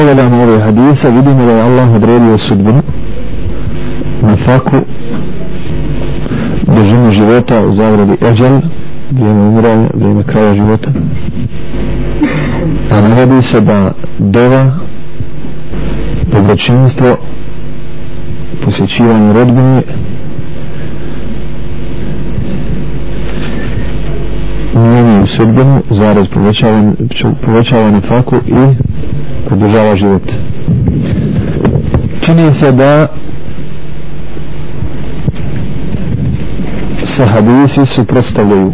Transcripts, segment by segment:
pogledamo ove hadise vidimo da je Allah odredio sudbinu na faku dužinu života u zagradi Eđel vrijeme umranja, vrijeme kraja života. A navodi se da dova dobročinstvo posjećivanje rodbine sudbinu zaraz povećava, povećava nefaku i podržava život. Čini se da se hadisi suprostavljaju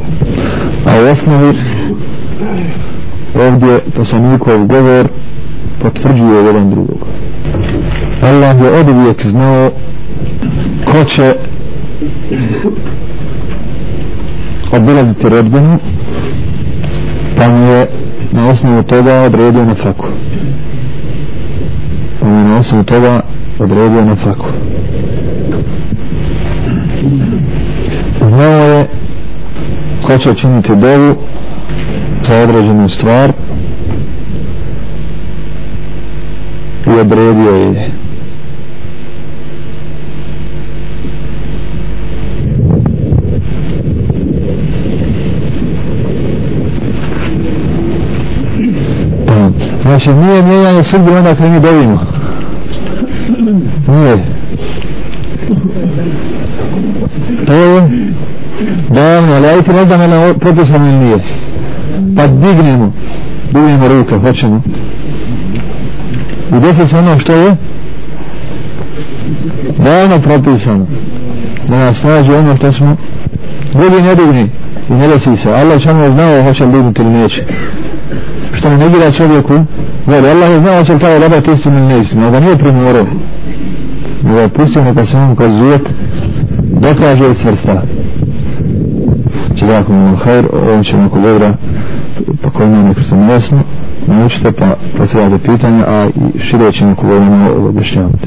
a u osnovi ovdje poslanikov govor potvrđuje jedan drugog. Allah je od uvijek znao ko će obilaziti rodbinu na osnovu toga odredio na faku pa mi na osnovu toga odredio na faku znao je ko će činiti dovu za određenu stvar i odredio je. Znači nije mijenjanje sudbine onda kada mi dovimo. Nije. To je davno, ali ajte ne znam je propisano ili nije. Pa dignemo, dignemo ruke, hoćemo. I desi se ono što je davno propisano. Da nas nađe ono što smo drugi ne digni i ne desi se. Allah će ono znao hoće li dignuti ili neće što ne negira čovjeku voli Allah je znao će li taj odabrati istinu ili neistinu ali ga nije primorao. Nego je pustio neka se on kroz ujet dokaže i svrsta. Će zakon ono hajr ovom ćemo ako dobra pa koji ima neko sam jasno naučite pa postavljate pitanja a i šire ćemo ako dobra objašnjavati